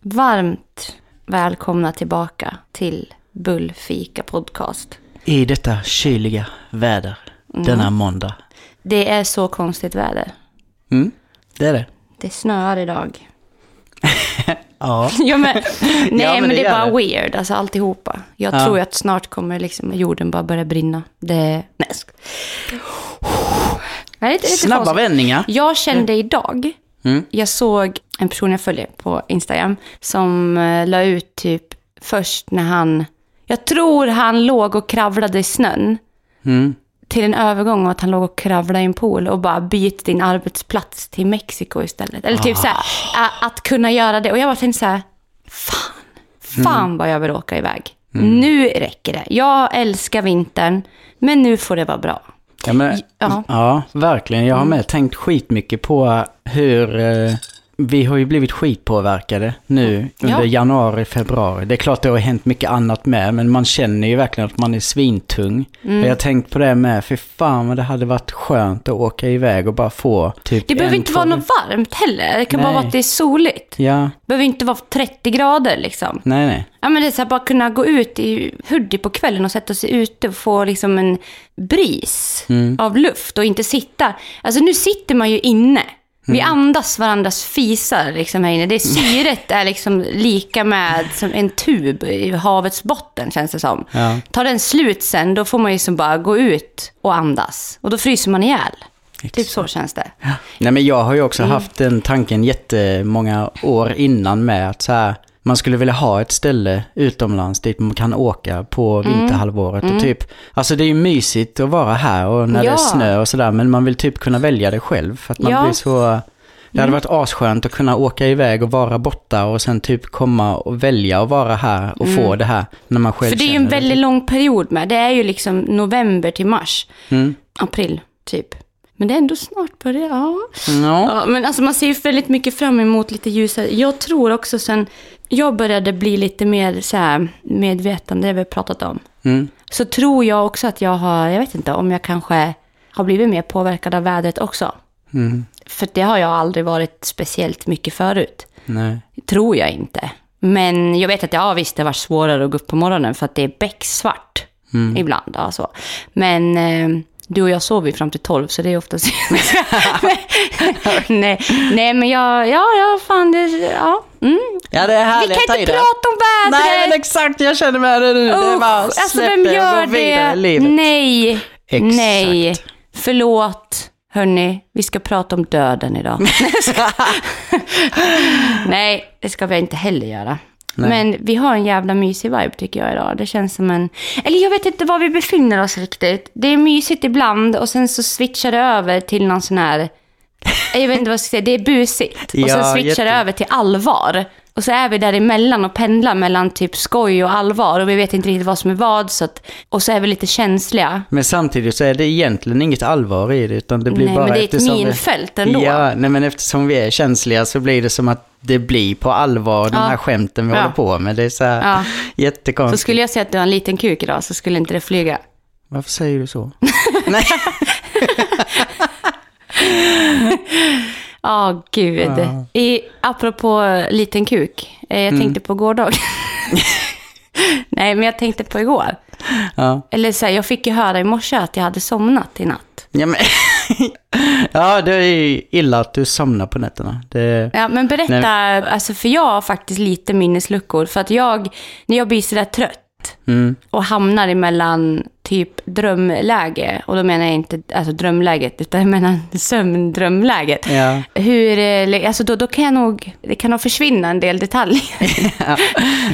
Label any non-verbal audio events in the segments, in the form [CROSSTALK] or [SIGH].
Varmt välkomna tillbaka till Bullfika podcast. I detta kyliga väder denna måndag. Det är så konstigt väder. Mm, det är det. Det snöar idag. [LAUGHS] Ja. [LAUGHS] ja, men, [LAUGHS] nej, men men, det det är bara det. weird, alltså alltihopa. Jag Ja. tror att snart kommer liksom jorden bara börja brinna. Det... Nej, sk- Nej, det är lite Snabba konstigt. vändningar. Jag kände idag, Mm. jag såg en person jag följer på Instagram som uh, la ut typ först när han, jag tror han låg och kravlade i snön Mm. till en övergång och att han låg och kravlade i en pool och bara byt din arbetsplats till Mexiko istället. Eller typ så här, ä- att kunna göra det. Och jag bara tänkte så här, fan, fan vad jag vill åka iväg. Nu räcker det. Jag älskar vintern, men nu får det vara bra. Ja, men, Ja. ja, verkligen. Jag har med tänkt skitmycket på hur eh, vi har ju blivit skitpåverkade nu under Ja. januari, februari. Det är klart det har hänt mycket annat med, men man känner ju verkligen att man är svintung. Mm. Jag har tänkt på det med, för fan vad det hade varit skönt att åka iväg och bara få typ Det behöver en, inte vara något varmt heller. Det kan bara Nej. vara att det är soligt. Ja, Det behöver inte vara 30 grader liksom. nej nej. Ja, men det är så här, bara kunna gå ut i hoodie på kvällen och sätta sig ute och få liksom en bris av luft och inte sitta. Alltså nu sitter man ju inne. Vi andas varandras fisar liksom här inne. Det syret är liksom lika med som en tub i havets botten känns det som. Ja. Tar den slut sen, då får man ju som bara gå ut och andas. Och då fryser man ihjäl. Typ så känns det. Nej men jag har ju också Mm. haft den tanken jättemånga år innan med att så här, man skulle vilja ha ett ställe utomlands dit man kan åka på Mm. vinterhalvåret och typ, alltså det är ju mysigt att vara här och när det Ja. är snö och sådär men man vill typ kunna välja det själv för att man Ja. blir så, det hade varit asskönt att kunna åka iväg och vara borta och sen typ komma och välja att vara här och få det här när man själv Mm. För det är ju en väldigt lång period med. Det är ju liksom november till mars. Mm. April, typ. Men det är ändå snart börjar. Ja. Ja. ja, men alltså man ser ju väldigt mycket fram emot lite ljusare. Jag tror också sen jag började bli lite mer så här medvetande, det vi har pratat om. Mm. Så tror jag också att jag har, jag vet inte om jag kanske har blivit mer påverkad av vädret också. Mm. För det har jag aldrig varit speciellt mycket förut. Nej. Tror jag inte. Men jag vet att ja, visst, det var svårare att gå upp på morgonen för att det är becksvart ibland. Ja, så. Men eh, du och jag sover ju fram till tolv, så det är oftast... [LAUGHS] [LAUGHS] nej, nej, men jag, ja, ja, fan, det, ja. Mm. Ja det är Vi härligt kan inte prata om vädret! Nej men exakt, jag känner med det nu. det är Usch, bara alltså vem det gör det? livet. Nej, Exakt. nej. Förlåt, hörni. Vi ska prata om döden idag. [LAUGHS] nej, det ska vi inte heller göra. Nej. Men vi har en jävla mysig vibe tycker jag idag. Det känns som en... Eller jag vet inte var vi befinner oss riktigt. Det är mysigt ibland och sen så switchar det över till någon sån här... Jag vet inte vad jag ska säga. Det är busigt. Och sen Ja, switchar det jätte- över till allvar. Och så är vi däremellan och pendlar mellan typ skoj och allvar. Och vi vet inte riktigt vad som är vad. Så att, och så är vi lite känsliga. Men samtidigt så är det egentligen inget allvar i det, utan det blir Nej, bara men det är ett vi- minfält ändå. Ja, nej men eftersom vi är känsliga så blir det som att det blir på allvar, de Ja. här skämten vi Ja. håller på med. Det är så här Ja. Så jättekonstigt. skulle jag säga att du har en liten kuk idag så skulle inte det flyga. Varför säger du så? [LAUGHS] nej. [LAUGHS] [LAUGHS] Ja, gud. Ja. I, apropå liten kuk. eh, Jag Mm. tänkte på gårdag. [LAUGHS] Nej, men jag tänkte på igår. Ja. Eller så här, jag fick ju höra i morse att jag hade somnat i natt. Ja, men... [LAUGHS] ja, det är ju illa att du somnar på nätterna. Det... Ja, men berätta, alltså för jag har faktiskt lite minnesluckor. För att jag, när jag blir sådär trött Mm. och hamnar emellan typ drömläge, och då menar jag inte alltså drömläget, utan jag menar [LAUGHS] sömndrömläget. Ja. Hur, eh, alltså då, då kan jag nog, det kan nog försvinna en del detaljer.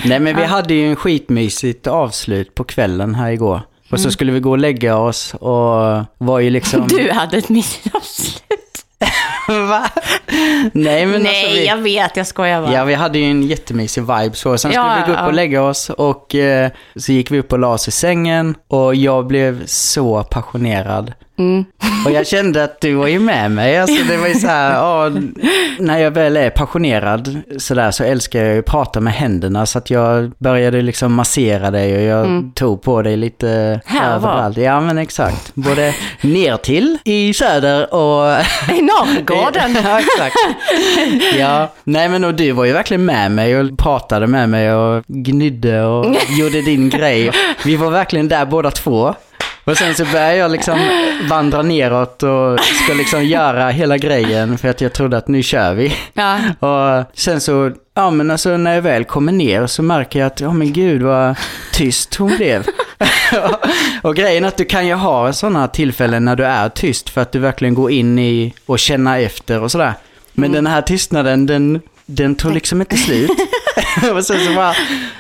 [LAUGHS] Nej men vi hade ju en skitmysigt avslut på kvällen här igår. Och så skulle vi gå och lägga oss och var ju liksom... Du hade ett missavslut. [LAUGHS] Va? Nej men Nej, alltså vi... jag vet, jag skojar bara. Ja, vi hade ju en jättemysig vibe så. Sen skulle Ja, vi gå upp ja. och lägga oss och eh, så gick vi upp och la oss i sängen och jag blev så passionerad Mm. Och jag kände att du var ju med mig. Alltså det var ju så här, ja, när jag väl är passionerad så där så älskar jag ju att prata med händerna. Så att jag började liksom massera dig och jag Mm. tog på dig lite Här och var. överallt. Ja men exakt. Både ner till i söder och... I Norrgården. [LAUGHS] ja, exakt. Ja, nej men och du var ju verkligen med mig och pratade med mig och gnydde och gjorde din grej. Vi var verkligen där båda två. Och sen så började jag liksom vandra neråt och ska liksom göra hela grejen för att jag trodde att nu kör vi. Ja. Och sen så, ja men alltså när jag väl kommer ner så märker jag att, ja men gud vad tyst hon blev. [LAUGHS] och grejen är att du kan ju ha sådana tillfällen när du är tyst för att du verkligen går in i och känna efter och sådär. Men den här tystnaden, den, den tog liksom inte slut. [LAUGHS] och sen så, bara,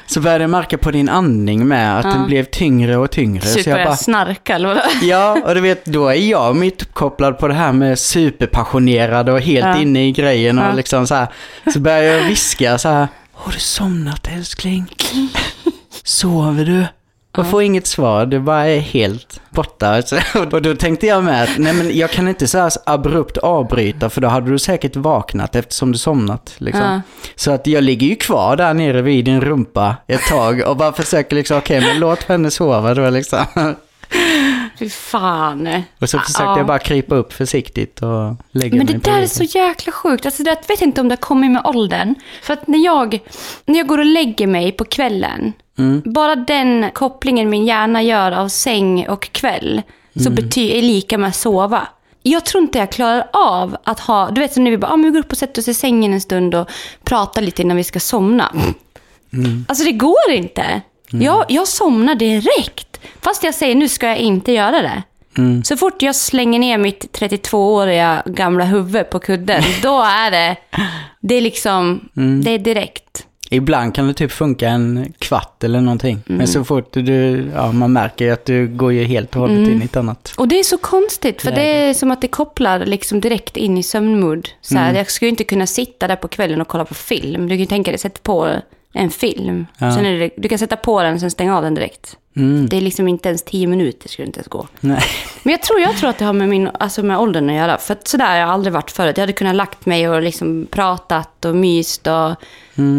så började jag märka på din andning med att Ja. den blev tyngre och tyngre. Så jag Super bara, snarka eller? Ja, och du vet, då är jag mitt uppkopplad på det här med superpassionerad och helt Ja. inne i grejen och Ja. liksom så här. Så börjar jag viska så här. Har du somnat älskling? [LAUGHS] Sover du? Och får inget svar, det bara är helt borta. [LAUGHS] Och då tänkte jag med att nej men jag kan inte så här abrupt avbryta för då hade du säkert vaknat eftersom du somnat. Liksom. Ja. Så att jag ligger ju kvar där nere vid din rumpa ett tag och bara försöker liksom, okej men låt henne sova då liksom. [LAUGHS] Fy fan. Och så försökte Ja. jag bara krypa upp försiktigt och lägga Men mig det där är så jäkla sjukt. Alltså det, jag vet inte om det har kommit med åldern. För att när jag, när jag går och lägger mig på kvällen, Mm. bara den kopplingen min hjärna gör av säng och kväll, så Mm. betyder är lika med sova. Jag tror inte jag klarar av att ha, du vet när vi bara, ah, men vi går upp och sätter oss i sängen en stund och pratar lite innan vi ska somna. Mm. Alltså det går inte. Jag, jag somnar direkt. Fast jag säger nu ska jag inte göra det. Mm. Så fort jag slänger ner mitt 32-åriga gamla huvud på kudden, [LAUGHS] då är det, det är liksom, Mm. det är direkt. Ibland kan det typ funka en kvart eller någonting. Mm. Men så fort du, ja man märker ju att du går ju helt och hållet Mm. in i ett annat. Och det är så konstigt, för det är som att det kopplar liksom direkt in i sömnmod. Så Mm. här, Jag skulle inte kunna sitta där på kvällen och kolla på film. Du kan ju tänka dig, sätta på en film. Ja. Sen är det, du kan sätta på den och sen stänga av den direkt. Mm. Det är liksom inte ens tio minuter, skulle inte ens gå. Nej. Men jag tror, jag tror att det har med, min, alltså med åldern att göra. För att sådär har jag aldrig varit förut. Jag hade kunnat lagt mig och liksom pratat och myst och,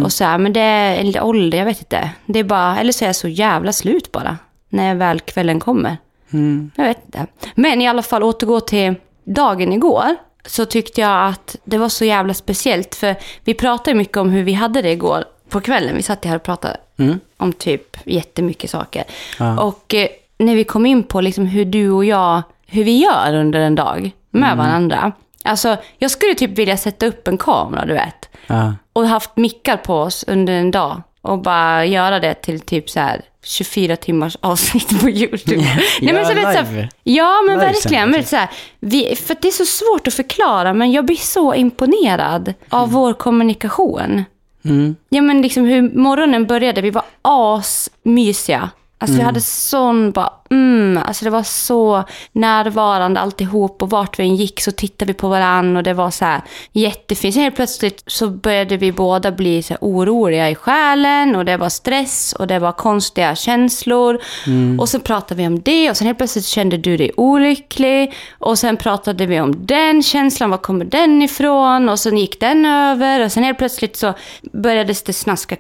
och så här. Men det är en ålder, jag vet inte. Det är bara, eller så är jag så jävla slut bara. När väl kvällen kommer. Mm. Jag vet inte. Men i alla fall återgå till dagen igår. Så tyckte jag att det var så jävla speciellt. För vi pratade mycket om hur vi hade det igår på kvällen. Vi satt här och pratade Mm. om typ jättemycket saker. Ja. Och eh, när vi kom in på liksom hur du och jag, hur vi gör under en dag med Mm. varandra. Alltså, jag skulle typ vilja sätta upp en kamera, du vet. Ja. Och haft mickar på oss under en dag. Och bara göra det till typ så här 24 timmars avsnitt på YouTube. [LAUGHS] Ja, så vet, så här, live. ja men Livesändning, verkligen. Men typ. så här, vi, för det är så svårt att förklara, men jag blir så imponerad av vår kommunikation. Mm. Ja men liksom hur morgonen började, vi var asmysiga. Alltså vi hade sån bara, mm, alltså det var så närvarande alltihop och vart vi än gick så tittade vi på varandra och det var så här jättefint. Sen helt plötsligt så började vi båda bli så här oroliga i själen och det var stress och det var konstiga känslor. Och så pratade vi om det och sen helt plötsligt kände du dig olycklig och sen pratade vi om den känslan, var kommer den ifrån? Och sen gick den över och sen helt plötsligt så började det snaska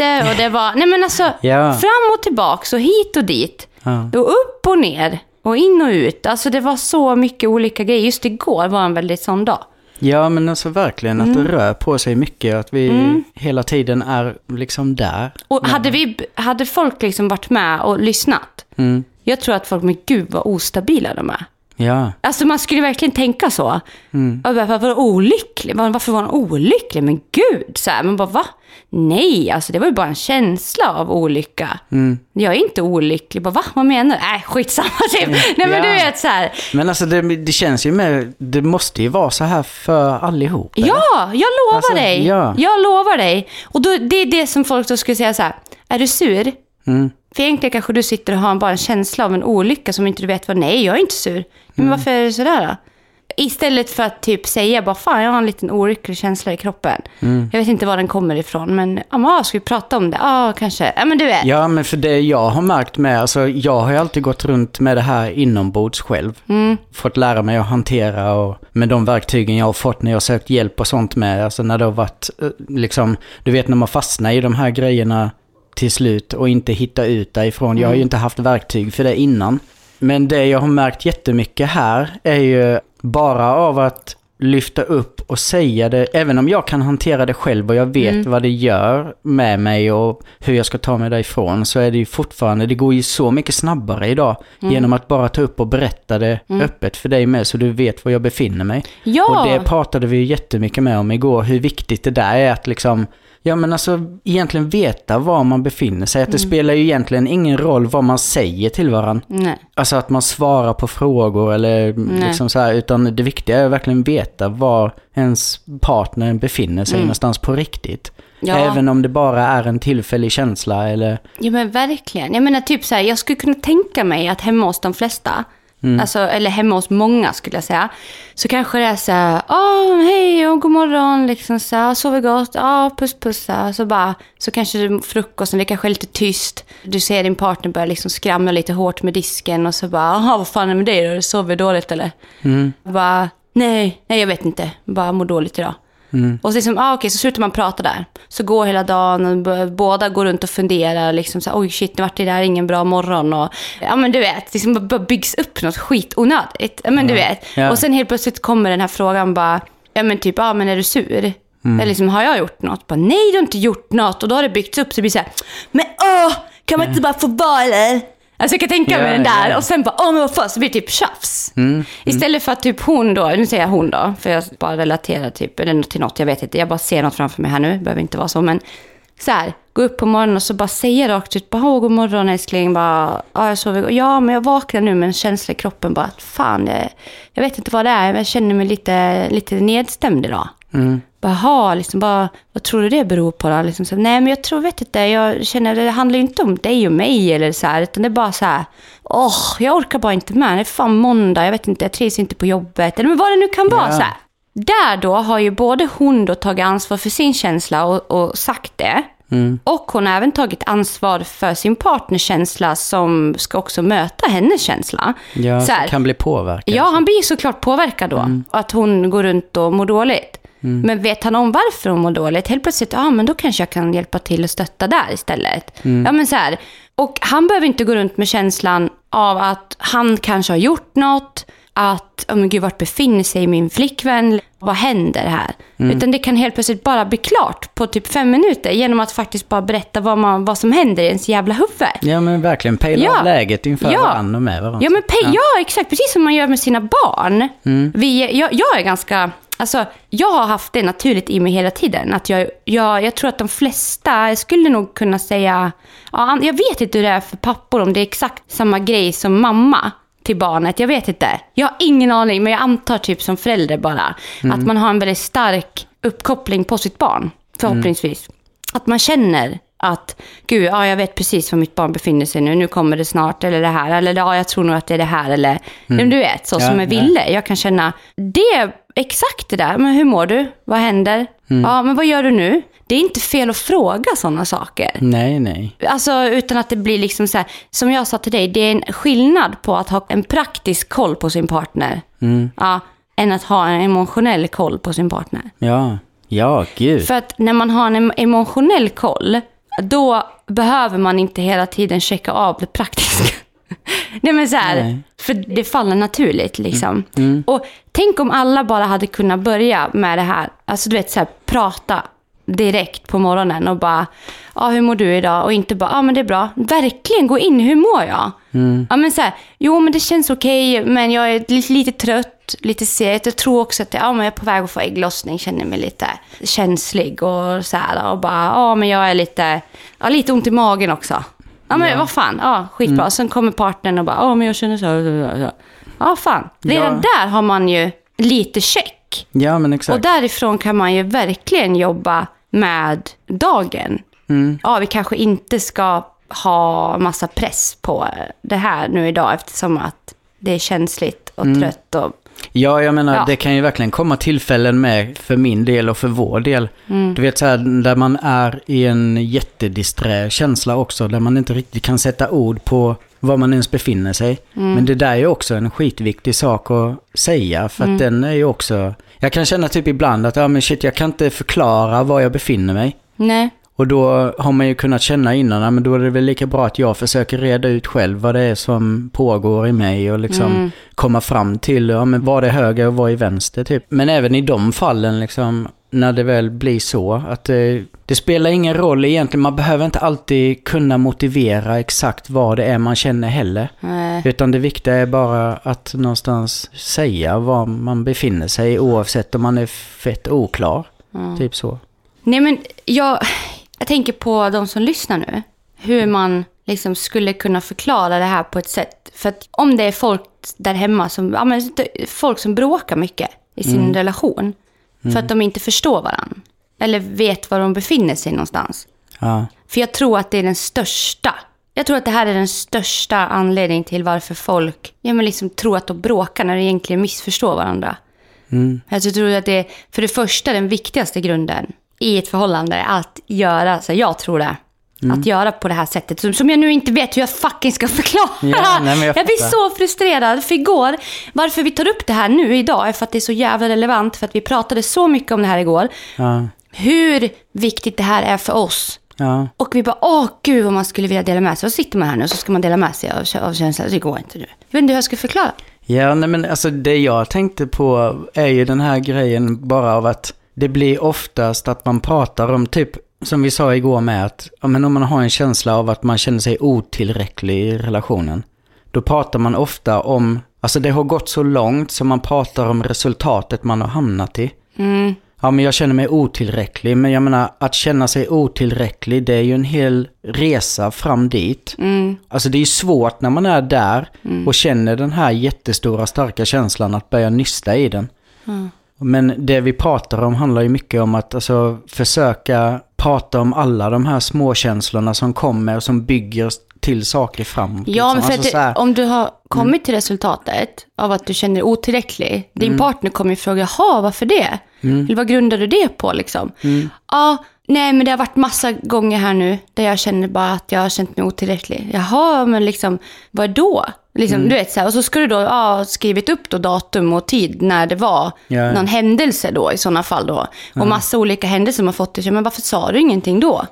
kotte och det var, nej men alltså Ja. fram och tillbaks och hit och dit. Ja. Och upp och ner och in och ut. Alltså det var så mycket olika grejer. Just igår var en väldigt sån dag. ja, men alltså verkligen att Mm. det rör på sig mycket. Att vi hela tiden är liksom där. Och hade, vi, hade folk liksom varit med och lyssnat, Mm. jag tror att folk, men gud vad ostabila de är. Ja. Alltså man skulle verkligen tänka så. Mm. Och bara, var olycklig? Var- Varför var han olycklig? Men gud! Så här, man bara va? Nej, alltså det var ju bara en känsla av olycka. Mm. Jag är inte olycklig. Bara, va? Vad menar du? Nej, skitsamma [LAUGHS] typ. Nej men Ja. du vet så här. Men alltså det, det känns ju med, det måste ju vara så här för allihop. eller? Ja, jag lovar Alltså, dig. ja. Jag lovar dig. Och då, det är det som folk då skulle säga så här. Är du sur? Mm. För egentligen kanske du sitter och har bara en känsla av en olycka som inte du vet vad. Nej, jag är inte sur. Men Mm. varför är det sådär då? Istället för att typ säga bara fan jag har en liten olycklig känsla i kroppen. Mm. Jag vet inte var den kommer ifrån men ja, ah, ska vi prata om det? Ja kanske. Ja men du vet. Ja, men för det jag har märkt med, alltså jag har ju alltid gått runt med det här inombords själv. Mm. Fått lära mig att hantera och med de verktygen jag har fått när jag har sökt hjälp och sånt med. Alltså när det har varit, eh, liksom, du vet när man fastnar i de här grejerna till slut och inte hittar ut därifrån. Jag har ju inte haft verktyg för det innan. Men det jag har märkt jättemycket här är ju bara av att lyfta upp och säga det, även om jag kan hantera det själv och jag vet Mm. vad det gör med mig och hur jag ska ta mig därifrån, så är det ju fortfarande, det går ju så mycket snabbare idag Mm. genom att bara ta upp och berätta det öppet för dig med så du vet var jag befinner mig. Ja. Och det pratade vi jättemycket med om igår, hur viktigt det där är att liksom, ja men alltså egentligen veta var man befinner sig. Att det Mm. spelar ju egentligen ingen roll vad man säger till varandra. Nej. Alltså att man svarar på frågor eller liksom så här, utan det viktiga är verkligen veta var ens partner befinner sig någonstans på riktigt. Ja. Även om det bara är en tillfällig känsla eller... Ja men verkligen. Jag menar typ så här, jag skulle kunna tänka mig att hemma hos de flesta, alltså, eller hemma hos många skulle jag säga, så kanske det är så här, åh hej och god morgon, liksom så här, sover gott, ja puss puss, så, här. så bara, så kanske det- frukosten, det kanske är lite tyst, du ser din partner börja liksom skramla lite hårt med disken och så bara, jaha vad fan är det med dig då, du sover dåligt eller? Bara, nej, nej jag vet inte, bara mår dåligt idag. Och så, liksom, ah, okej, så slutar man prata där. Så går hela dagen och båda går runt och funderar. Liksom, så, här, Oj, shit, nu vart det där ingen bra morgon. Och, ja, men du vet, liksom, bara byggs upp något skitonödigt. Ja, men du vet. Ja. Och sen helt plötsligt kommer den här frågan bara, ja men typ, ja men är du sur? Eller liksom, har jag gjort något? Bara, Nej, du har inte gjort något. Och då har det byggts upp så det blir så här, men åh, kan man inte bara få vara eller? Alltså jag kan tänka mig Ja, den där ja. och sen bara, åh men vad fan, så blir det typ tjafs. Mm, Istället för att typ hon då, nu säger jag hon då, för jag bara relaterar typ, eller till något, jag vet inte, jag bara ser något framför mig här nu, det behöver inte vara så, men så här, gå upp på morgonen och så bara säga rakt ut, bara, god morgon älskling, bara, ja jag sover, ja men jag vaknar nu med en känsla i kroppen bara, att fan, jag, jag vet inte vad det är, men jag känner mig lite, lite nedstämd idag. Bara, ha, liksom bara, vad tror du det beror på då? Liksom så, nej men jag tror, vet inte, jag känner det handlar ju inte om dig och mig eller så här, utan det är bara så här, åh, jag orkar bara inte med, det är fan måndag, jag vet inte, jag trivs inte på jobbet, eller men vad det nu kan vara Ja. så här. Där då har ju både hon då tagit ansvar för sin känsla och, och sagt det. Och hon har även tagit ansvar för sin partners känsla som ska också möta hennes känsla. Ja, Så här, kan bli påverkad. Ja, han blir såklart påverkad då. Mm. Att hon går runt och mår dåligt. Men vet han om varför hon mår dåligt? Helt plötsligt, ja men då kanske jag kan hjälpa till och stötta där istället. Mm. Ja men så här. Och han behöver inte gå runt med känslan av att han kanske har gjort något. Att, oh men gud, vart befinner sig min flickvän? Vad händer här? Mm. Utan det kan helt plötsligt bara bli klart på typ fem minuter genom att faktiskt bara berätta vad, man, vad som händer i ens jävla huvud. Ja men verkligen pejla Ja. läget inför Ja. varandra och med varandra. Ja, men pe- ja. exakt. Precis som man gör med sina barn. Mm. Vi, jag, jag är ganska... Alltså, jag har haft det naturligt i mig hela tiden. Att jag, jag, jag tror att de flesta, jag skulle nog kunna säga... Ja, jag vet inte hur det är för pappor, om det är exakt samma grej som mamma till barnet. Jag vet inte. Jag har ingen aning, men jag antar typ som förälder bara. Att man har en väldigt stark uppkoppling på sitt barn, förhoppningsvis. Att man känner att, gud, ja, jag vet precis var mitt barn befinner sig nu, nu kommer det snart, eller det här, eller ja, jag tror nog att det är det här, eller men du vet, så Ja, som med ja. Ville. Jag kan känna, det exakt det där, men hur mår du? Vad händer? Ja, men vad gör du nu? Det är inte fel att fråga sådana saker. Nej, nej. Alltså utan att det blir liksom så här, som jag sa till dig, det är en skillnad på att ha en praktisk koll på sin partner. Ja, än att ha en emotionell koll på sin partner. Ja, ja, gud. För att när man har en em- emotionell koll, då behöver man inte hela tiden checka av det praktiska. [LAUGHS] Nej men så här, Nej. Mm. för det faller naturligt liksom. Och tänk om alla bara hade kunnat börja med det här, alltså du vet så här, prata direkt på morgonen och bara, ja hur mår du idag? Och inte bara, ja men det är bra. Verkligen gå in, hur mår jag? Ja men så här, jo men det känns okej, men jag är lite, lite trött, lite seg. Jag tror också att ja, men jag är på väg att få ägglossning, känner mig lite känslig och så här. Och bara, ja men jag är lite, ja lite ont i magen också. Ja men vad fan, ja skitbra. Sen kommer partnern och bara, ja men jag känner så här. så här, så här. Ja fan, redan där har man ju lite check. Ja, men exakt. Och därifrån kan man ju verkligen jobba med dagen. Mm. Ja, vi kanske inte ska ha massa press på det här nu idag eftersom att det är känsligt och Mm. trött och Ja, jag menar, Ja. det kan ju verkligen komma tillfällen med för min del och för vår del. Mm. Du vet så här, där man är i en jättedisträ känsla också, där man inte riktigt kan sätta ord på var man ens befinner sig. Mm. Men det där är ju också en skitviktig sak att säga, för Mm. att den är ju också... Jag kan känna typ ibland att, ja men shit, jag kan inte förklara var jag befinner mig. Nej. Och då har man ju kunnat känna innan, ja, men då är det väl lika bra att jag försöker reda ut själv vad det är som pågår i mig och liksom Mm. komma fram till, ja men vad är höger och vad är vänster typ. Men även i de fallen liksom, när det väl blir så, att det, det spelar ingen roll egentligen, man behöver inte alltid kunna motivera exakt vad det är man känner heller. Nej. Utan det viktiga är bara att någonstans säga var man befinner sig oavsett om man är fett oklar. Mm. Typ så. Nej, men jag, jag tänker på de som lyssnar nu. Hur man liksom skulle kunna förklara det här på ett sätt. För att om det är folk där hemma som, ja, men, folk som bråkar mycket i sin relation. För att de inte förstår varandra. Eller vet var de befinner sig någonstans. Ja. För jag tror att det är den största. Jag tror att det här är den största anledningen till varför folk ja, men liksom tror att de bråkar när de egentligen missförstår varandra. Mm. Alltså, jag tror att det är för det första den viktigaste grunden i ett förhållande att göra, så jag tror det, Mm. att göra på det här sättet. Som, som jag nu inte vet hur jag fucking ska förklara. Ja, nej, jag jag blir så frustrerad. För igår, varför vi tar upp det här nu idag är för att det är så jävla relevant. För att vi pratade så mycket om det här igår. Ja. Hur viktigt det här är för oss. Ja. Och vi bara, åh gud vad man skulle vilja dela med sig. Och så sitter man här nu och så ska man dela med sig av, av känslor. Det går inte nu. Jag vet inte hur jag ska förklara. Ja, nej men alltså det jag tänkte på är ju den här grejen bara av att det blir oftast att man pratar om typ, som vi sa igår med att, ja, men om man har en känsla av att man känner sig otillräcklig i relationen. Då pratar man ofta om, alltså det har gått så långt så man pratar om resultatet man har hamnat i. Mm. Ja, men jag känner mig otillräcklig. Men jag menar, att känna sig otillräcklig, det är ju en hel resa fram dit. Mm. Alltså det är ju svårt när man är där och känner den här jättestora starka känslan att börja nysta i den. Mm. Men det vi pratar om handlar ju mycket om att alltså, försöka prata om alla de här små känslorna som kommer och som bygger till saker framåt. Ja, men liksom. för Alltså det, om du har kommit till resultatet av att du känner dig otillräcklig. Din partner kommer ju fråga, jaha, varför det? Eller vad grundar du det på liksom? Ja, nej men det har varit massa gånger här nu där jag känner bara att jag har känt mig otillräcklig. Jaha, men liksom, vad då? Liksom, Du vet, så här, och så ska du då ha skrivit upp då datum och tid när det var Ja. någon händelse då i sådana fall då. Och massa olika händelser man fått. Men varför sa du ingenting då?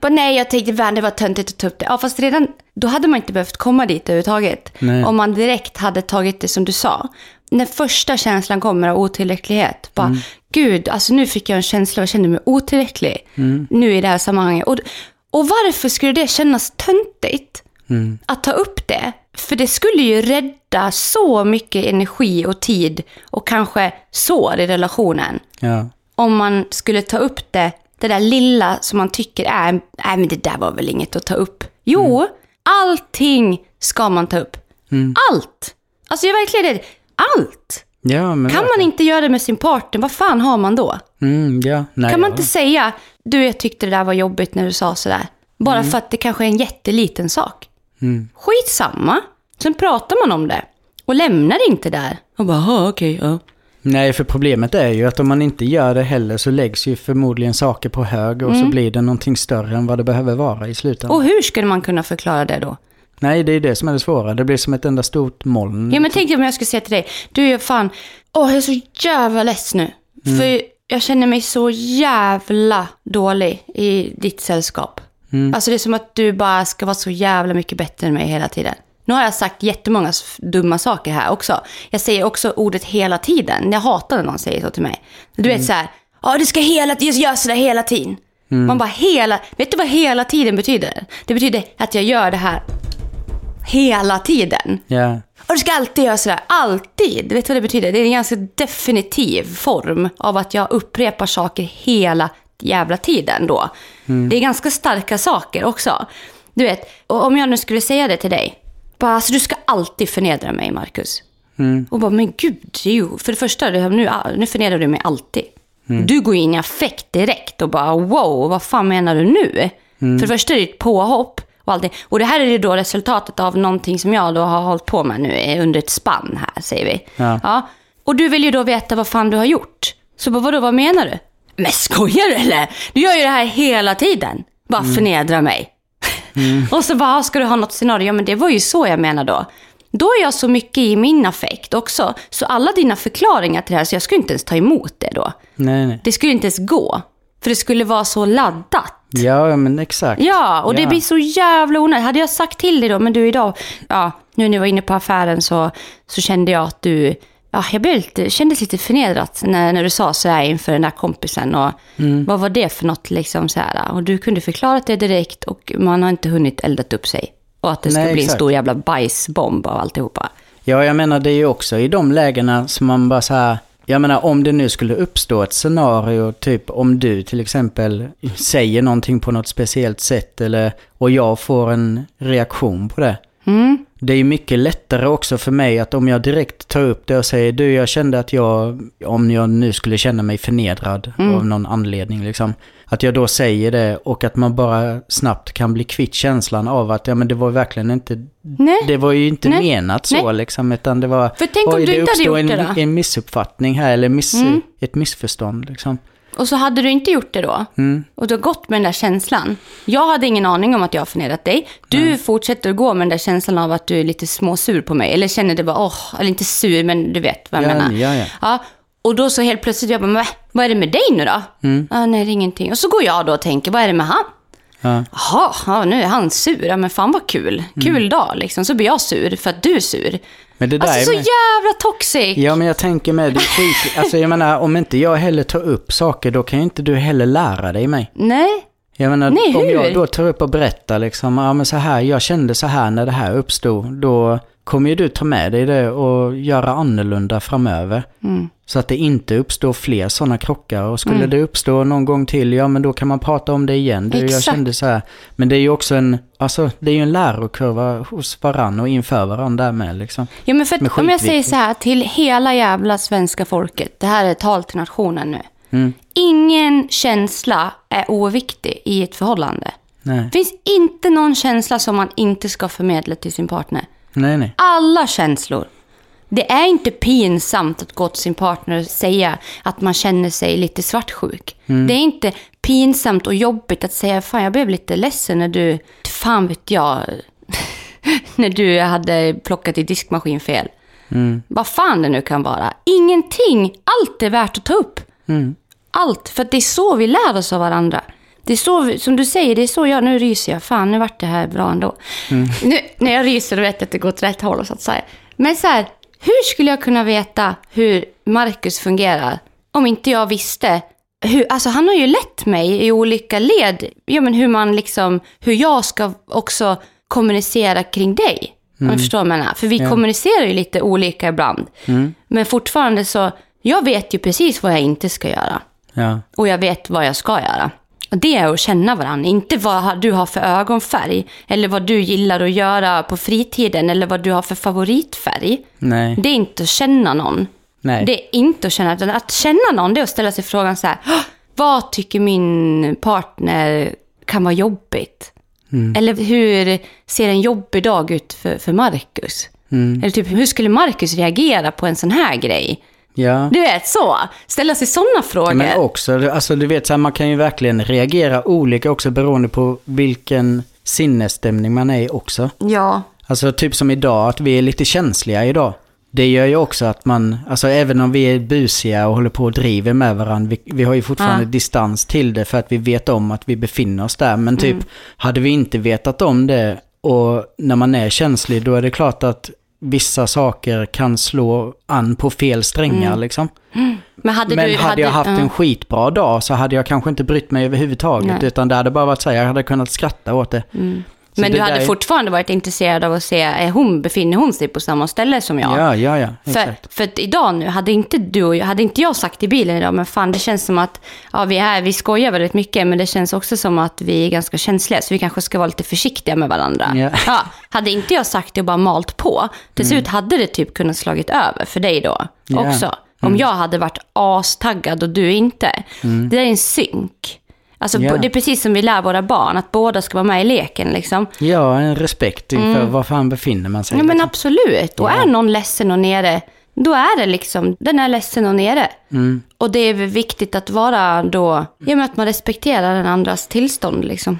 Bara, nej, jag tänkte fan det var töntigt att ta upp det. Ja, fast redan då hade man inte behövt komma dit överhuvudtaget. Nej. Om man direkt hade tagit det som du sa. När första känslan kommer av otillräcklighet. Bara, Mm. gud, alltså nu fick jag en känsla och jag kände mig otillräcklig. Mm. Nu i det här sammanhanget. Och, och varför skulle det kännas töntigt? Mm. Att ta upp det. För det skulle ju rädda så mycket energi och tid och kanske sår i relationen Ja. om man skulle ta upp det, det där lilla som man tycker är, nej men det där var väl inget att ta upp. Jo, Mm. allting ska man ta upp. Allt! Alltså jag verkligen det. Allt! Ja, Kan man inte göra det med sin partner, vad fan har man då? Mm, ja. Nej, Kan man inte säga, du jag tyckte det där var jobbigt när du sa sådär. Bara Mm. för att det kanske är en jätteliten sak. Mm. Skitsamma. Sen pratar man om det. Och lämnar inte där. Och bara, "Jaha, okej, ja. Nej, för problemet är ju att om man inte gör det heller så läggs ju förmodligen saker på hög och så blir det någonting större än vad det behöver vara i slutändan. Och hur skulle man kunna förklara det då? Nej, det är det som är det svåra. Det blir som ett enda stort moln. Ja men tänk om jag skulle säga till dig, du är fan, åh jag är så jävla less nu. För jag känner mig så jävla dålig i ditt sällskap. Alltså det är som att du bara ska vara så jävla mycket bättre än mig hela tiden. Nu har jag sagt jättemånga dumma saker här också. Jag säger också ordet hela tiden. Jag hatar när någon säger så till mig. Du vet så här, ja du ska hela tiden göra sådär hela tiden. Man bara hela, vet du vad hela tiden betyder? Det betyder att jag gör det här hela tiden. Ja. Och du ska alltid göra sådär, alltid. Vet du vad det betyder? Det är en ganska definitiv form av att jag upprepar saker hela jävla tiden då. Det är ganska starka saker också. Du vet, och om jag nu skulle säga det till dig. Bara, alltså du ska alltid förnedra mig, Marcus. Och bara, men gud, det ju, för det första, det- nu, nu förnedrar du mig alltid. Du går in i affekt direkt och bara, wow, vad fan menar du nu? För det första är det ett påhopp och allting. Och det här är då resultatet av någonting som jag då har hållit på med nu under ett spann här, säger vi. Ja. Ja, Och du vill ju då veta vad fan du har gjort. Så bara, vadå, vad menar du? Men skojar du eller? Du gör ju det här hela tiden. Bara Mm. förnedra mig. [LAUGHS] och så bara, ska du ha något scenario? Ja, men det var ju så jag menar då. Då är jag så mycket i min affekt också. Så alla dina förklaringar till det här, så jag skulle inte ens ta emot det då. Nej, nej. Det skulle inte ens gå. För det skulle vara så laddat. Ja, men exakt. Ja, och det Ja. blir så jävla onödigt. Hade jag sagt till dig då, men du idag, ja, nu när jag var inne på affären så, så kände jag att du, ja, jag blev lite, kändes lite förnedrat när, när du sa så här inför den där kompisen. Och Mm. Vad var det för något liksom så här? Och du kunde förklarat det direkt och man har inte hunnit eldat upp sig. Och att det ska Nej, bli en exakt. stor jävla bajsbomb av alltihopa. Ja, jag menar det är ju också i de lägena som man bara så här... Jag menar om det nu skulle uppstå ett scenario, typ om du till exempel säger någonting på något speciellt sätt eller, och jag får en reaktion på det. Mm. Det är ju mycket lättare också för mig att om jag direkt tar upp det och säger du jag kände att jag, om jag nu skulle känna mig förnedrad Mm. av någon anledning liksom. Att jag då säger det och att man bara snabbt kan bli kvitt känslan av att ja men det var verkligen inte, Nej. det var ju inte Nej. menat så Nej. liksom utan det var, För tänk om oj, du inte hade gjort en, det då? Mm. en missuppfattning här eller miss, ett missförstånd liksom. Och så hade du inte gjort det då. Mm. Och du har gått med den där känslan. Jag hade ingen aning om att jag har förnedrat dig. Du fortsätter att gå med den där känslan av att du är lite småsur på mig. Eller känner det bara, åh, eller inte sur, men du vet vad jag Ja, menar. ja, ja. ja. Och då så helt plötsligt, jag bara, vad är det med dig nu då? Mm. Ja, nej, det är ingenting. Och så går jag då och tänker, vad är det med han? Ja. Jaha, ja, nu är han sur. Ja, men fan vad kul. Kul dag liksom. Så blir jag sur för att du är sur. Mm. Men det där Alltså är så med- jävla toxic. Ja, men jag tänker med det är skit. [LAUGHS] Alltså jag menar, om inte jag heller tar upp saker, då kan ju inte du heller lära dig mig. Nej. Jag menar, Nej, om hur? jag då tar upp och berättar liksom, ja men så här, jag kände så här när det här uppstod, då kommer ju du ta med dig det och göra annorlunda framöver. Mm. Så att det inte uppstår fler sådana krockar. Och skulle det uppstå någon gång till, ja men då kan man prata om det igen. Du, jag kände så här. Men det är ju också en, alltså det är ju en lärokurva hos varann och inför varann där med liksom. Ja, men för att, om jag säger så här till hela jävla svenska folket. Det här är tal till nationen nu. Mm. Ingen känsla är oviktig i ett förhållande. Nej, Det finns inte någon känsla som man inte ska förmedla till sin partner. nej, nej. Alla känslor. Det är inte pinsamt att gå till sin partner och säga att man känner sig lite svartsjuk. Mm. Det är inte pinsamt och jobbigt att säga fan jag blev lite ledsen när du, fan vet jag, [LAUGHS] när du hade plockat i diskmaskin fel. Mm. Vad fan det nu kan vara. Ingenting, allt är värt att ta upp. Mm. Allt, för att det är så vi lär oss av varandra. Det är så, som du säger, det är så jag, nu ryser jag, fan nu vart det här bra ändå. Nu, när jag ryser då vet jag att det går åt rätt håll så att säga. Men så här, hur skulle jag kunna veta hur Marcus fungerar om inte jag visste hur, alltså han har ju lett mig i olika led, ja men hur man liksom, hur jag ska också kommunicera kring dig. Om du förstår vad jag menar. För vi kommunicerar ju lite olika ibland. Men fortfarande så, jag vet ju precis vad jag inte ska göra. Ja. Och jag vet vad jag ska göra. Det är att känna varandra, inte vad du har för ögonfärg. Eller vad du gillar att göra på fritiden. Eller vad du har för favoritfärg. Nej. Det är inte att känna någon. Nej. Det är inte att känna, utan att känna någon det är att ställa sig frågan så här. "Åh, Vad tycker min partner kan vara jobbigt? Mm. Eller hur ser en jobbig dag ut för, för Marcus? Mm. Eller typ, hur skulle Marcus reagera på en sån här grej? Ja. Du vet så, ställa sig sådana frågor. Men också, alltså du vet så här, man kan ju verkligen reagera olika också beroende på vilken sinnesstämning man är i också. Ja, Alltså typ som idag, att vi är lite känsliga idag. Det gör ju också att man, alltså även om vi är busiga och håller på och driver med varandra, vi, vi har ju fortfarande Ja. distans till det för att vi vet om att vi befinner oss där. Men typ, Mm. hade vi inte vetat om det och när man är känslig, då är det klart att vissa saker kan slå an på fel strängar liksom. men hade Men du... hade jag haft ja. en skitbra dag så hade jag kanske inte brytt mig överhuvudtaget. Nej. Utan det hade bara varit så här, jag hade kunnat skratta åt det. Så Men du hade är- fortfarande varit intresserad av att se, är hon, befinner hon sig på samma ställe som jag? Ja, ja, ja. För, Exakt. för att idag nu, hade inte du hade inte jag sagt i bilen idag, men fan det känns som att, ja vi är, vi skojar väldigt mycket, men det känns också som att vi är ganska känsliga, så vi kanske ska vara lite försiktiga med varandra. Ja. [LAUGHS] hade inte jag sagt det och bara malt på, till slut hade det typ kunnat slagit över för dig då Ja. också. Om jag hade varit astaggad och du inte. Det där är en synk. Alltså, Ja. Det är precis som vi lär våra barn, att båda ska vara med i leken. Liksom. Ja, en respekt inför var fan befinner man sig. Ja, men liksom. absolut. Och är någon ledsen och nere, då är det liksom, den är ledsen och nere. Och det är viktigt att vara då, ja men att man respekterar den andras tillstånd liksom.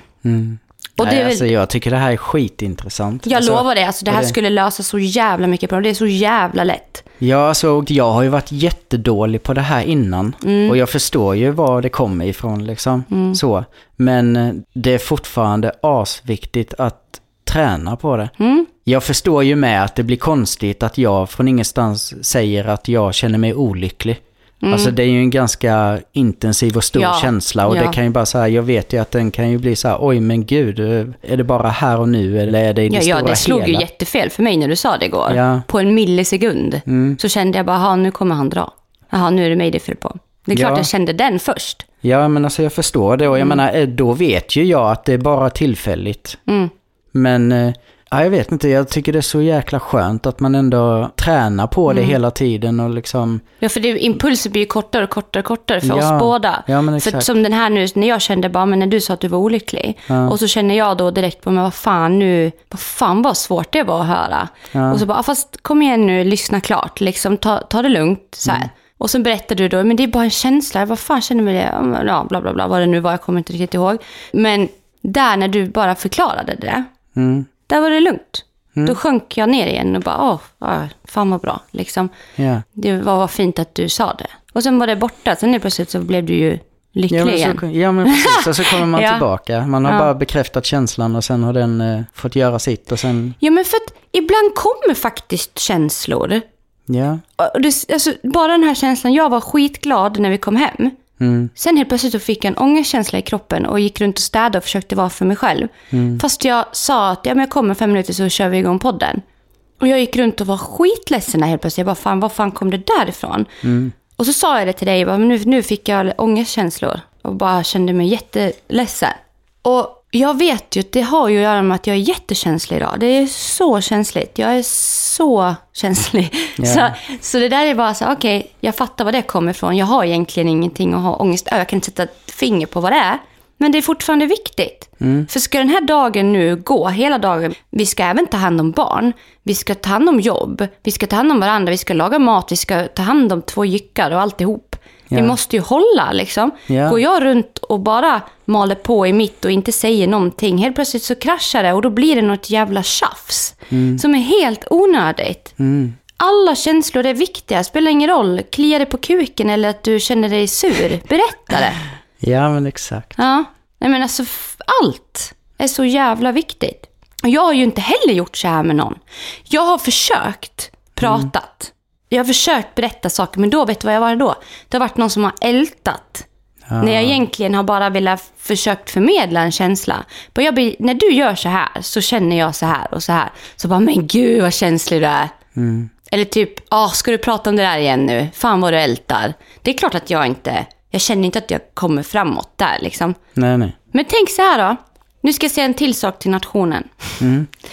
Och det Nej, väl, alltså, jag tycker det här är skitintressant. jag alltså, lovar det, alltså det här det- skulle lösa så jävla mycket problem. Det är så jävla lätt. Ja, alltså, jag har ju varit jättedålig på det här innan. Mm. Och jag förstår ju var det kommer ifrån liksom. Så. Men eh, det är fortfarande asviktigt att träna på det. Mm. Jag förstår ju med att det blir konstigt att jag från ingenstans säger att jag känner mig olycklig. Alltså det är ju en ganska intensiv och stor Mm. Ja, känsla och ja. det kan ju bara så här, jag vet ju att den kan ju bli så här, oj men gud, eh, är det bara här och nu eller är det i det Ja, stora ja, det slog hela? ju jättefel för mig när du sa det igår. Ja. Mm. På en millisekund. Så kände jag bara, "Jaha, nu kommer han dra. Jaha, nu är det mig det är fel på. Det är klart Ja. jag kände den först. Ja, men alltså jag förstår det och jag menar, eh, då vet ju jag att det är bara tillfälligt. Mm. Men, eh, ja, jag vet inte, jag tycker det är så jäkla skönt att man ändå tränar på Mm. det hela tiden och liksom, Ja, för det, impulser blir ju kortare och kortare och kortare för Ja. oss båda. Ja, men för exakt. som den här nu, när jag kände bara, men när du sa att du var olycklig. Och så känner jag då direkt på, men vad fan nu, vad fan vad svårt det var att höra. Och så bara, "Ah, fast kom igen nu, lyssna klart, liksom ta, ta det lugnt så här. Och sen berättar du då, men det är bara en känsla, vad fan känner med det? Ja, bla bla bla, vad det nu var, jag kommer inte riktigt ihåg. Men där när du bara förklarade det, mm, där var det lugnt. Då sjönk jag ner igen och bara, åh, ja, fan vad bra, liksom. ja. Det var vad fint att du sa det. Och sen var det borta. Sen plötsligt så blev du ju lycklig Ja men, igen. så, ja men precis, och så kommer man [LAUGHS] Ja. tillbaka. Man har Ja. bara bekräftat känslan och sen har den eh, fått göra sitt och sen, Ja, men för att ibland kommer faktiskt känslor. ja. Och det, alltså, bara den här känslan, jag var skitglad när vi kom hem. Mm, Sen helt plötsligt så fick jag en ångestkänsla i kroppen och gick runt och städade och försökte vara för mig själv. Mm. Fast jag sa att ja, men jag kommer fem minuter så kör vi igång podden. Och jag gick runt och var skitledsen helt plötsligt. Jag bara, fan, var fan kom det därifrån? Mm. Och så sa jag det till dig, jag bara, nu, nu fick jag ångestkänslor. Och bara kände mig jätteledsen. Och jag vet ju att det har ju att göra med att jag är jättekänslig idag. Det är så känsligt. Jag är så [LAUGHS] känslig. Ja. Så, så det där är bara så, okej, jag fattar var det kommer ifrån. Jag har egentligen ingenting att ha ångest över. Jag kan inte sätta finger på vad det är. Men det är fortfarande viktigt. För ska den här dagen nu gå, hela dagen, vi ska även ta hand om barn, vi ska ta hand om jobb, vi ska ta hand om varandra, vi ska laga mat, vi ska ta hand om två jyckar och alltihop. Vi måste ju hålla liksom. Ja. Går jag runt och bara maler på i mitt och inte säger någonting, helt plötsligt så kraschar det och då blir det något jävla tjafs. Som är helt onödigt. Alla känslor är viktiga, spelar ingen roll. Kliar det på kuken eller att du känner dig sur, berätta det. [LAUGHS] ja men exakt. Ja, nej men alltså allt är så jävla viktigt. Och jag har ju inte heller gjort så här med någon. Jag har försökt pratat. Jag har försökt berätta saker, men då vet du vad jag var då? Det har varit någon som har ältat. När jag egentligen har bara velat försökt förmedla en känsla. Bara jag blir, när du gör så här så känner jag så här och så här. Så bara, men gud vad känslig du är. Eller typ, ah, ska du prata om det där igen nu? Fan vad du ältar. Det är klart att jag inte, jag känner inte att jag kommer framåt där liksom. Nej, nej. Men tänk så här då. Nu ska jag säga en till sak till nationen.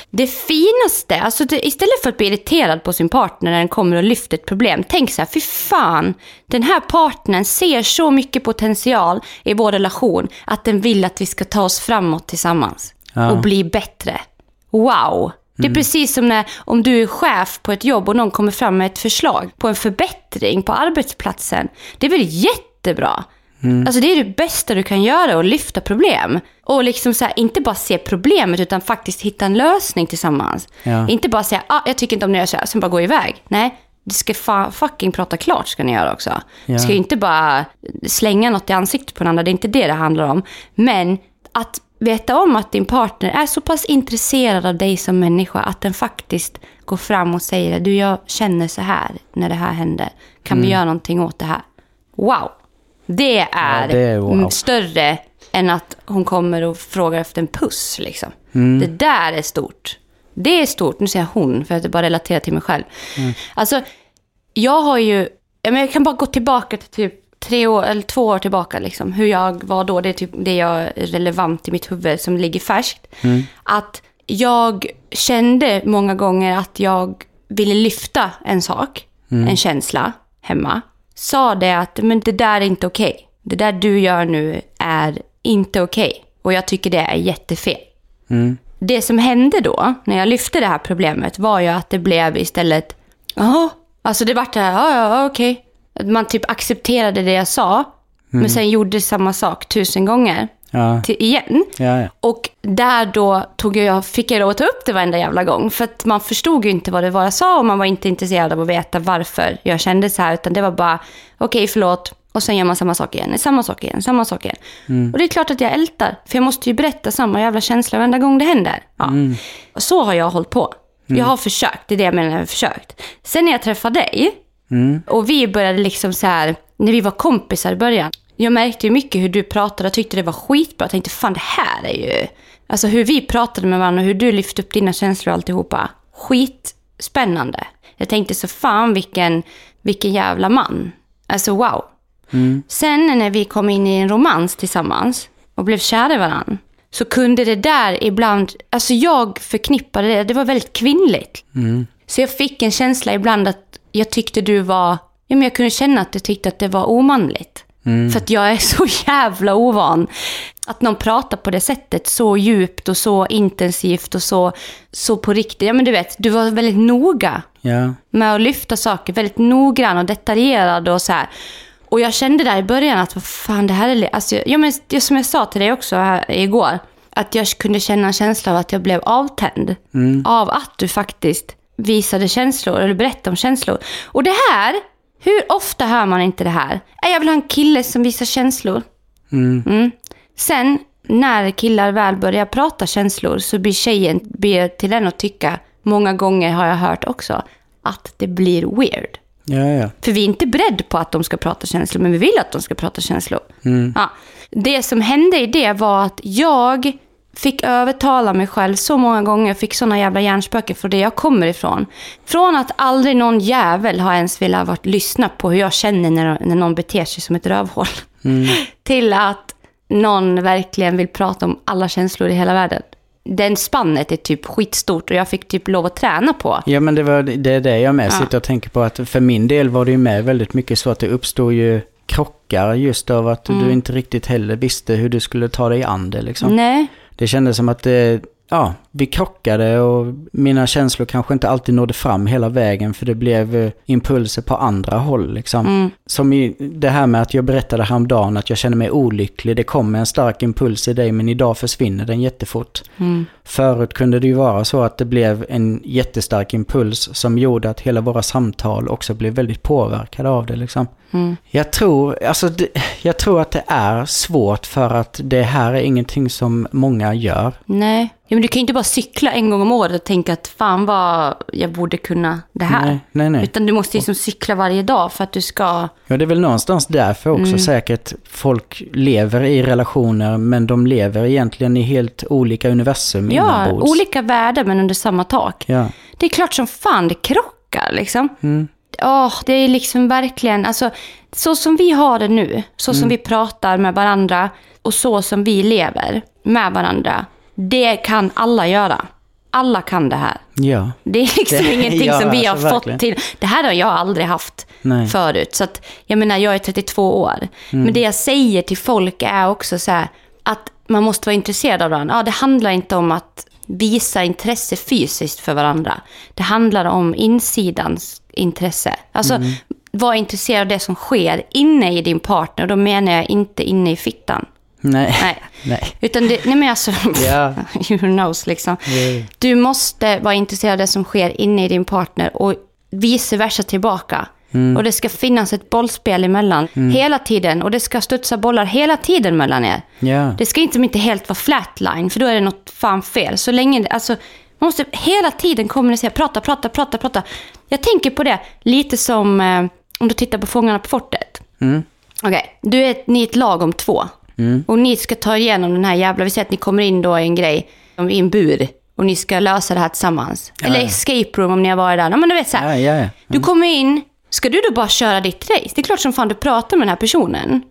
Det finaste, alltså det, istället för att bli irriterad på sin partner när den kommer och lyfter ett problem. Tänk så här, fy fan. Den här partnern ser så mycket potential i vår relation att den vill att vi ska ta oss framåt tillsammans. Ja. Och bli bättre. Wow. Det är precis som när, om du är chef på ett jobb och någon kommer fram med ett förslag på en förbättring på arbetsplatsen. Det är väl jättebra? Alltså det är det bästa du kan göra, att lyfta problem. Och liksom så här, inte bara se problemet utan faktiskt hitta en lösning tillsammans. Ja. Inte bara säga, ah, jag tycker inte om det jag så här, sen bara gå iväg. Nej, du ska fa- fucking prata klart ska ni göra också. Ja. Du ska ju inte bara slänga något i ansiktet på den andra, det är inte det det handlar om. Men att veta om att din partner är så pass intresserad av dig som människa att den faktiskt går fram och säger du jag känner så här när det här händer. Kan Mm. vi göra någonting åt det här? Wow! Det är, Ja, det är wow. mm, större än att hon kommer och frågar efter en puss. Liksom. Mm. Det där är stort. Det är stort. Nu säger jag hon, för att det bara relaterar till mig själv. Mm. Alltså, jag har ju... Jag, jag kan bara gå tillbaka till typ tre år, eller två år tillbaka. Liksom, hur jag var då. Det är typ det jag är relevant i mitt huvud som ligger färskt. Att jag kände många gånger att jag ville lyfta en sak, en känsla hemma. Sa det att men det där är inte okej. Det där du gör nu är inte okej. Och jag tycker det är jättefel. Det som hände då, när jag lyfte det här problemet, var ju att det blev istället, jaha, Alltså det vart det här, ja, ja, okej. Man typ accepterade det jag sa, men sen gjorde samma sak tusen gånger Ja, till, igen. ja, ja. Och där då tog jag, fick jag att ta upp det varenda jävla gång. För att man förstod ju inte vad det var jag sa och man var inte intresserad av att veta varför jag kände så här. Utan det var bara, okej förlåt. Och sen gör man samma sak igen, samma sak igen, samma sak igen. Och det är klart att jag ältar. För jag måste ju berätta samma jävla känsla varenda gång det händer. Ja. Och så har jag hållit på. Jag har försökt, det är det jag menar, jag har försökt. Sen när jag träffade dig och vi började liksom så här, när vi var kompisar i början. Jag märkte ju mycket hur du pratade och tyckte det var skitbra. Jag tänkte, fan det här är ju... Alltså hur vi pratade med varandra och hur du lyfte upp dina känslor och alltihopa. Skitspännande. Jag tänkte så fan vilken, vilken jävla man. Alltså wow. Sen när vi kom in i en romans tillsammans och blev kära i varandra. Så kunde det där ibland, alltså jag förknippade det, det var väldigt kvinnligt. Så jag fick en känsla ibland att jag tyckte du var, ja men jag kunde känna att jag tyckte att det var omanligt. För att jag är så [LAUGHS] jävla ovan. Att någon pratar på det sättet, så djupt och så intensivt och så, så på riktigt. Ja men du vet, du var väldigt noga ja. med att lyfta saker, väldigt noggrann och detaljerad och så här. Och jag kände där i början att vad fan det här är... Alltså, ja, men som jag sa till dig också här igår. Att jag kunde känna en känsla av att jag blev avtänd. Av att du faktiskt visade känslor eller berättade om känslor. Och det här, hur ofta hör man inte det här? "Nej, Jag vill ha en kille som visar känslor. Mm. Sen när killar väl börjar prata känslor så blir tjejen ber till den att tycka, många gånger har jag hört också, att det blir weird. Ja, ja. För vi är inte beredda på att de ska prata känslor, men vi vill att de ska prata känslor. Ja. Det som hände i det var att jag fick övertala mig själv så många gånger, jag fick såna jävla hjärnspöken från det jag kommer ifrån. Från att aldrig någon jävel har ens velat varit, lyssna på hur jag känner när, när någon beter sig som ett rövhål. [LAUGHS] Till att någon verkligen vill prata om alla känslor i hela världen. Den spannet är typ skitstort och jag fick typ lov att träna på. Ja men det, var, det är det jag med Ja. sitter och tänker på. att För min del var det ju med väldigt mycket så att det uppstod ju krockar just av att Mm. du inte riktigt heller visste hur du skulle ta dig an det liksom. Nej, det kändes som att det, ja, vi krockade och mina känslor kanske inte alltid nådde fram hela vägen för det blev eh, impulser på andra håll liksom. Mm. Som i det här med att jag berättade häromdagen att jag känner mig olycklig. Det kommer en stark impuls i dig men idag försvinner den jättefort. Mm. Förut kunde det ju vara så att det blev en jättestark impuls som gjorde att hela våra samtal också blev väldigt påverkade av det liksom. Mm. Jag tror, alltså det, jag tror att det är svårt för att det här är ingenting som många gör. nej. Ja, men du kan ju inte bara cykla en gång om året och tänka att fan vad jag borde kunna det här. Nej, nej, nej. Utan du måste liksom cykla varje dag för att du ska... Ja, det är väl någonstans därför också Mm. säkert folk lever i relationer men de lever egentligen i helt olika universum Ja, inombords. olika världar men under samma tak. Ja, Det är klart som fan det krockar liksom. Mm. Åh, det är liksom verkligen, alltså så som vi har det nu, så Mm. som vi pratar med varandra och så som vi lever med varandra. Det kan alla göra. Alla kan det här. ja. Det är liksom Det- [LAUGHS] ingenting ja, som vi har alltså, fått verkligen. till. Det här har jag aldrig haft Nej. förut. Så att, jag menar, jag är 32 år. Mm. Men det jag säger till folk är också så här, att man måste vara intresserad av varandra. Ja, det handlar inte om att visa intresse fysiskt för varandra. Det handlar om insidans intresse. Alltså, Mm. var intresserad av det som sker inne i din partner. Och då menar jag inte inne i fittan. Nej. Nej. [LAUGHS] Nej. Utan det, nej men alltså, [LAUGHS] Ja. [LAUGHS] you knows liksom. Ja. Du måste vara intresserad av det som sker inne i din partner och vice versa tillbaka. Och det ska finnas ett bollspel emellan hela tiden och det ska studsa bollar hela tiden mellan er. Ja. Det ska inte, inte helt vara flatline för då är det något fan fel. Så länge, alltså, man måste hela tiden kommunicera, prata, prata, prata, prata. Jag tänker på det lite som eh, om du tittar på Fångarna på fortet. Mm. Okej, du är, ni är ett lag om två. Och ni ska ta igenom den här jävla, vi säger att ni kommer in då i en grej, i en bur. Och ni ska lösa det här tillsammans. Eller ja. escape room om ni har varit där. Ja, men du vet så här. Ja, ja, ja. Du kommer in, ska du då bara köra ditt race? Det är klart som fan du pratar med den här personen.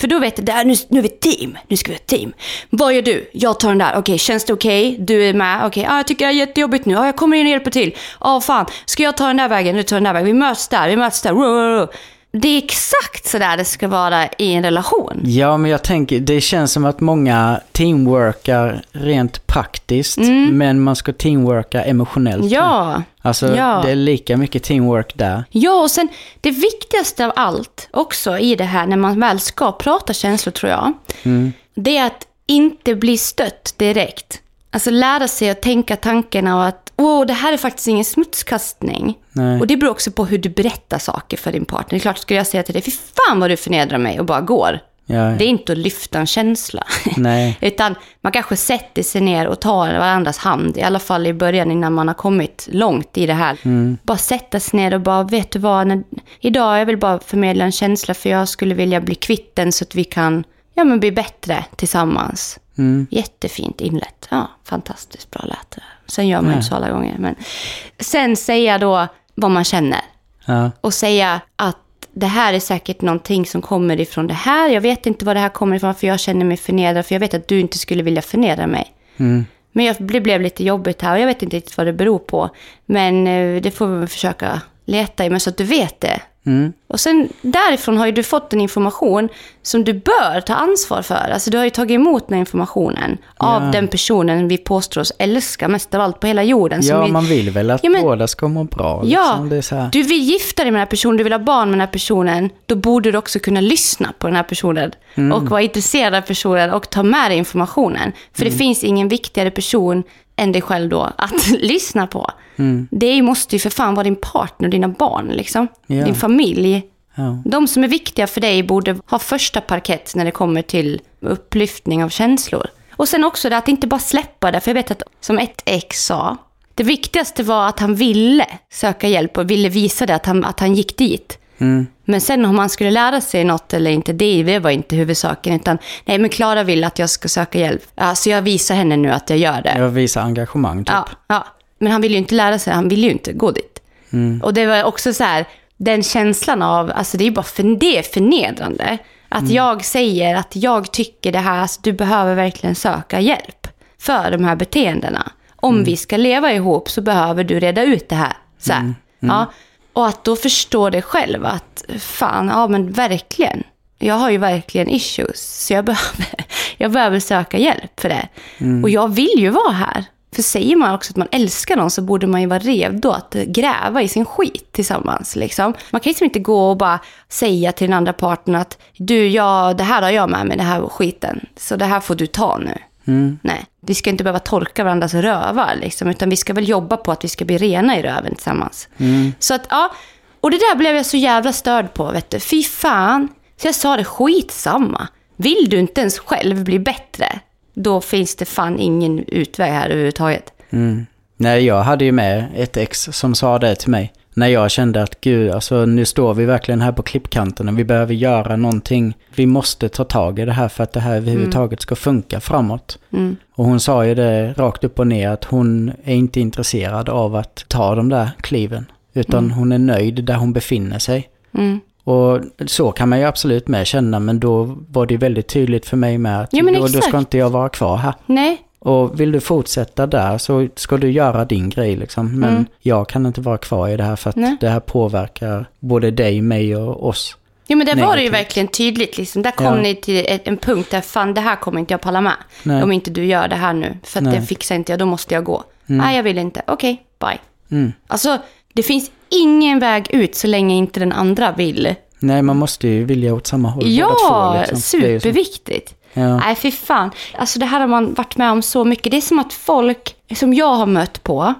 För då vet du, nu, nu är vi ett team. Nu ska vi ett team. Vad gör du? Jag tar den där. Okej, känns det okej? Du är med? Okej, ah, jag tycker det är jättejobbigt nu. Ah, jag kommer in och hjälper till. Ja, ah, fan. Ska jag ta den där vägen? Du tar den där vägen. Vi möts där. Vi möts där. Wow, wow, wow. Det är exakt så där det ska vara i en relation. Ja, men jag tänker, det känns som att många teamworkar rent praktiskt, Mm. men man ska teamworka emotionellt. Ja, Alltså, Ja. det är lika mycket teamwork där. ja och sen det viktigaste av allt också i det här när man väl ska prata känslor tror jag. Mm. Det är att inte bli stött direkt. Alltså lära sig att tänka tankarna och att åh, det här är faktiskt ingen smutskastning. Nej. Och det beror också på hur du berättar saker för din partner. Det är klart, skulle jag säga till dig, fy fan vad du förnedrar mig och bara går. Ja, Det är inte att lyfta en känsla. [LAUGHS] Nej. Utan man kanske sätter sig ner och tar varandras hand, i alla fall i början innan man har kommit långt i det här. Bara sätta sig ner och bara, vet du vad, när, idag jag vill bara förmedla en känsla för jag skulle vilja bli kvitt den så att vi kan ja, men bli bättre tillsammans. Jättefint inlett. Ja, fantastiskt bra lät det. Sen gör man ju inte så alla gånger. Men sen säga då vad man känner Ja. och säga att det här är säkert någonting som kommer ifrån det här. Jag vet inte var det här kommer ifrån för jag känner mig förnedrad för jag vet att du inte skulle vilja förnedra mig. Men jag, det blev lite jobbigt här och jag vet inte riktigt vad det beror på. Men eh, det får vi försöka leta i, men så att du vet det. Och sen därifrån har ju du fått en information som du bör ta ansvar för. Alltså du har ju tagit emot den informationen av den personen vi påstår oss älska mest av allt på hela jorden. Ja, vi, man vill väl att Ja, men- båda ska må bra. Ja, Liksom. Här. du vill gifta dig med den här personen, du vill ha barn med den här personen. Då borde du också kunna lyssna på den här personen. Mm. Och vara intresserad av personen och ta med dig informationen. För Mm. det finns ingen viktigare person än dig själv då att [LAUGHS] lyssna på. Mm. Det måste ju för fan vara din partner och dina barn, liksom. Ja. Din familj. Ja. De som är viktiga för dig borde ha första parkett när det kommer till upplyftning av känslor. Och sen också det att inte bara släppa det, för jag vet att som ett ex sa, det viktigaste var att han ville söka hjälp och ville visa det, att han, att han gick dit. Men sen om man skulle lära sig något eller inte, det, det var inte huvudsaken. Utan, nej men Klara vill att jag ska söka hjälp. Ja, så jag visar henne nu att jag gör det. Jag visar engagemang typ. Ja, ja. Men han ville ju inte lära sig, han ville ju inte gå dit. Och det var också så här, den känslan av, alltså det är bara för, det är förnedrande. Att jag säger att jag tycker det här, alltså du behöver verkligen söka hjälp för de här beteendena. Om vi ska leva ihop så behöver du reda ut det här. Så här. Ja. Och att då förstå det själv att fan, ja men verkligen. Jag har ju verkligen issues, så jag behöver, [LAUGHS] jag behöver söka hjälp för det. Och jag vill ju vara här. För säger man också att man älskar någon så borde man ju vara redo att gräva i sin skit tillsammans. Liksom. Man kan liksom inte gå och bara säga till den andra parten att du, ja, det här har jag med mig, det här skiten. Så det här får du ta nu. Nej, vi ska inte behöva torka varandras rövar, liksom, utan vi ska väl jobba på att vi ska bli rena i röven tillsammans. Så att, ja, och det där blev jag så jävla störd på, vet du. Fy fan. Så jag sa det, skitsamma. Vill du inte ens själv bli bättre, då finns det fan ingen utväg här överhuvudtaget. Nej, jag hade ju med ett ex som sa det till mig. När jag kände att gud, alltså nu står vi verkligen här på klippkanten och vi behöver göra någonting. Vi måste ta tag i det här för att det här överhuvudtaget ska funka framåt. Och hon sa ju det rakt upp och ner att hon är inte intresserad av att ta de där kliven. Utan hon är nöjd där hon befinner sig. Mm. Och så kan man ju absolut med känna, men då var det väldigt tydligt för mig med att men då, då ska inte jag vara kvar här. Nej, Och vill du fortsätta där så ska du göra din grej liksom. Men jag kan inte vara kvar i det här för att Mm. Nej. det här påverkar både dig, mig och oss. Ja men där var det ju verkligen tydligt. Liksom. Där kom Ja. ni till en punkt där fan det här kommer inte jag palla med. Nej. Om inte du gör det här nu. För att Nej. det fixar inte jag, då måste jag gå. Nej jag vill inte. Okej, bye. Mm. Alltså det finns ingen väg ut så länge inte den andra vill. Nej, man måste ju vilja åt samma håll Ja, två. Liksom. Det superviktigt. Ja. Nej, fy fan. Alltså det här har man varit med om så mycket. Det är som att folk som jag har mött på,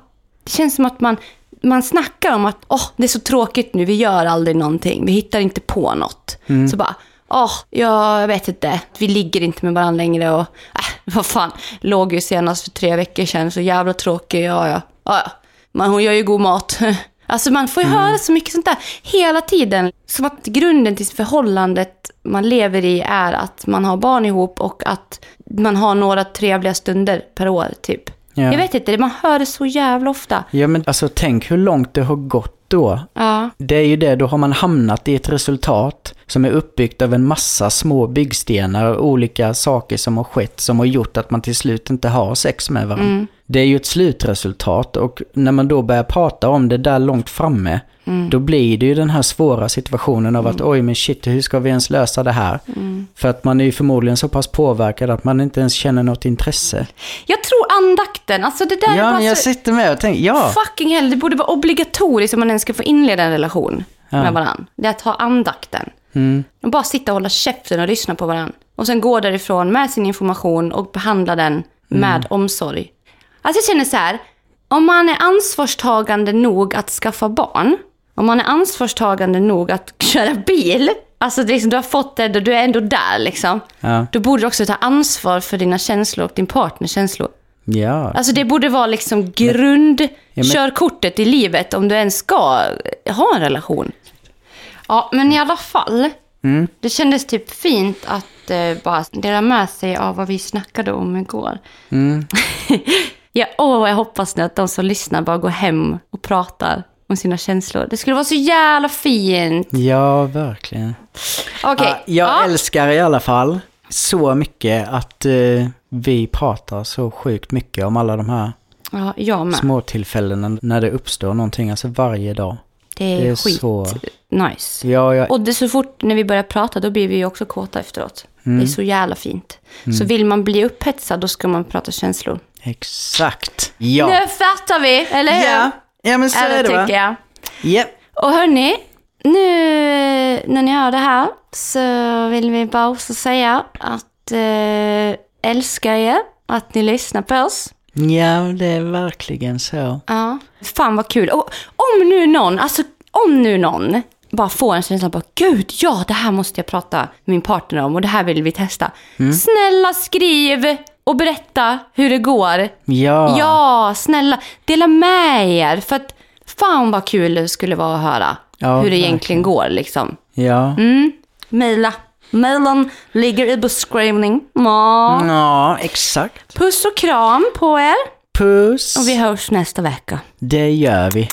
det känns som att man, man snackar om att åh, det är så tråkigt nu, vi gör aldrig någonting, vi hittar inte på något. Mm. Så bara, åh, ja, jag vet inte, vi ligger inte med varandra längre och äh, vad fan, låg ju senast för tre veckor sedan, så jävla tråkig, ja, ja, ja, ja. Men hon gör ju god mat. [LAUGHS] Alltså man får ju Mm. höra så mycket sånt där hela tiden. Som att grunden till förhållandet man lever i är att man har barn ihop och att man har några trevliga stunder per år, typ. Ja. Jag vet inte, man hör det så jävla ofta. Ja, men alltså tänk hur långt det har gått då. Ja, Det är ju det, då har man hamnat i ett resultat som är uppbyggt av en massa små byggstenar och olika saker som har skett som har gjort att man till slut inte har sex med varandra. Det är ju ett slutresultat och när man då börjar prata om det där långt framme, då blir det ju den här svåra situationen av att oj men shit, hur ska vi ens lösa det här? För att man är ju förmodligen så pass påverkad att man inte ens känner något intresse. Jag tror andakten, alltså det där är Ja, bara men jag så... sitter med och tänker, ja. Fucking hell, det borde vara obligatoriskt om man ens ska få inleda en relation med varandra. Det är att ha andakten. Mm. Och bara sitta och hålla käften och lyssna på varandra. Och sen gå därifrån med sin information och behandla den med Mm. omsorg. Alltså jag känner så här, om man är ansvarstagande nog att skaffa barn, om man är ansvarstagande nog att köra bil, alltså liksom, du har fått det, du är ändå där liksom. Ja. Då borde du också ta ansvar för dina känslor och din partners känslor. Ja. Alltså det borde vara liksom men- grundkörkortet i livet om du ens ska ha en relation. Ja, men i alla fall. Mm. Det kändes typ fint att eh, bara dela med sig av vad vi snackade om igår. Mm. [LAUGHS] ja, åh, jag hoppas nu att de som lyssnar bara går hem och pratar om sina känslor. Det skulle vara så jävla fint. Ja, verkligen. Okej. Ja, jag ja. älskar i alla fall så mycket att eh, vi pratar så sjukt mycket om alla de här ja, jag med. små tillfällena när det uppstår någonting, alltså varje dag. Det är, Det är skit så- nice. Ja, jag, Och det är så fort när vi börjar prata, då blir vi ju också kåta efteråt. Mm. Det är så jävla fint. Så vill man bli upphetsad, då ska man prata känslor. Exakt. Ja. Nu fattar vi, eller hur? ja. ja, men så är det va? tycker jag. Ja. Och hörni, nu när ni hör det här så vill vi bara också säga att eh, älskar er, att ni lyssnar på oss. ja, det är verkligen så. Ja. Fan vad kul. Och om nu någon, alltså om nu någon bara får en känsla på gud, ja det här måste jag prata med min partner om och det här vill vi testa. Snälla skriv och berätta hur det går. Ja. Ja, snälla, dela med er. För att fan vad kul det skulle vara att höra Ja, hur det egentligen går liksom. Ja. Mm, maila. Mailen ligger i beskrivning. Ja. Ja, exakt. Puss och kram på er. Puss. Och vi hörs nästa vecka. Det gör vi.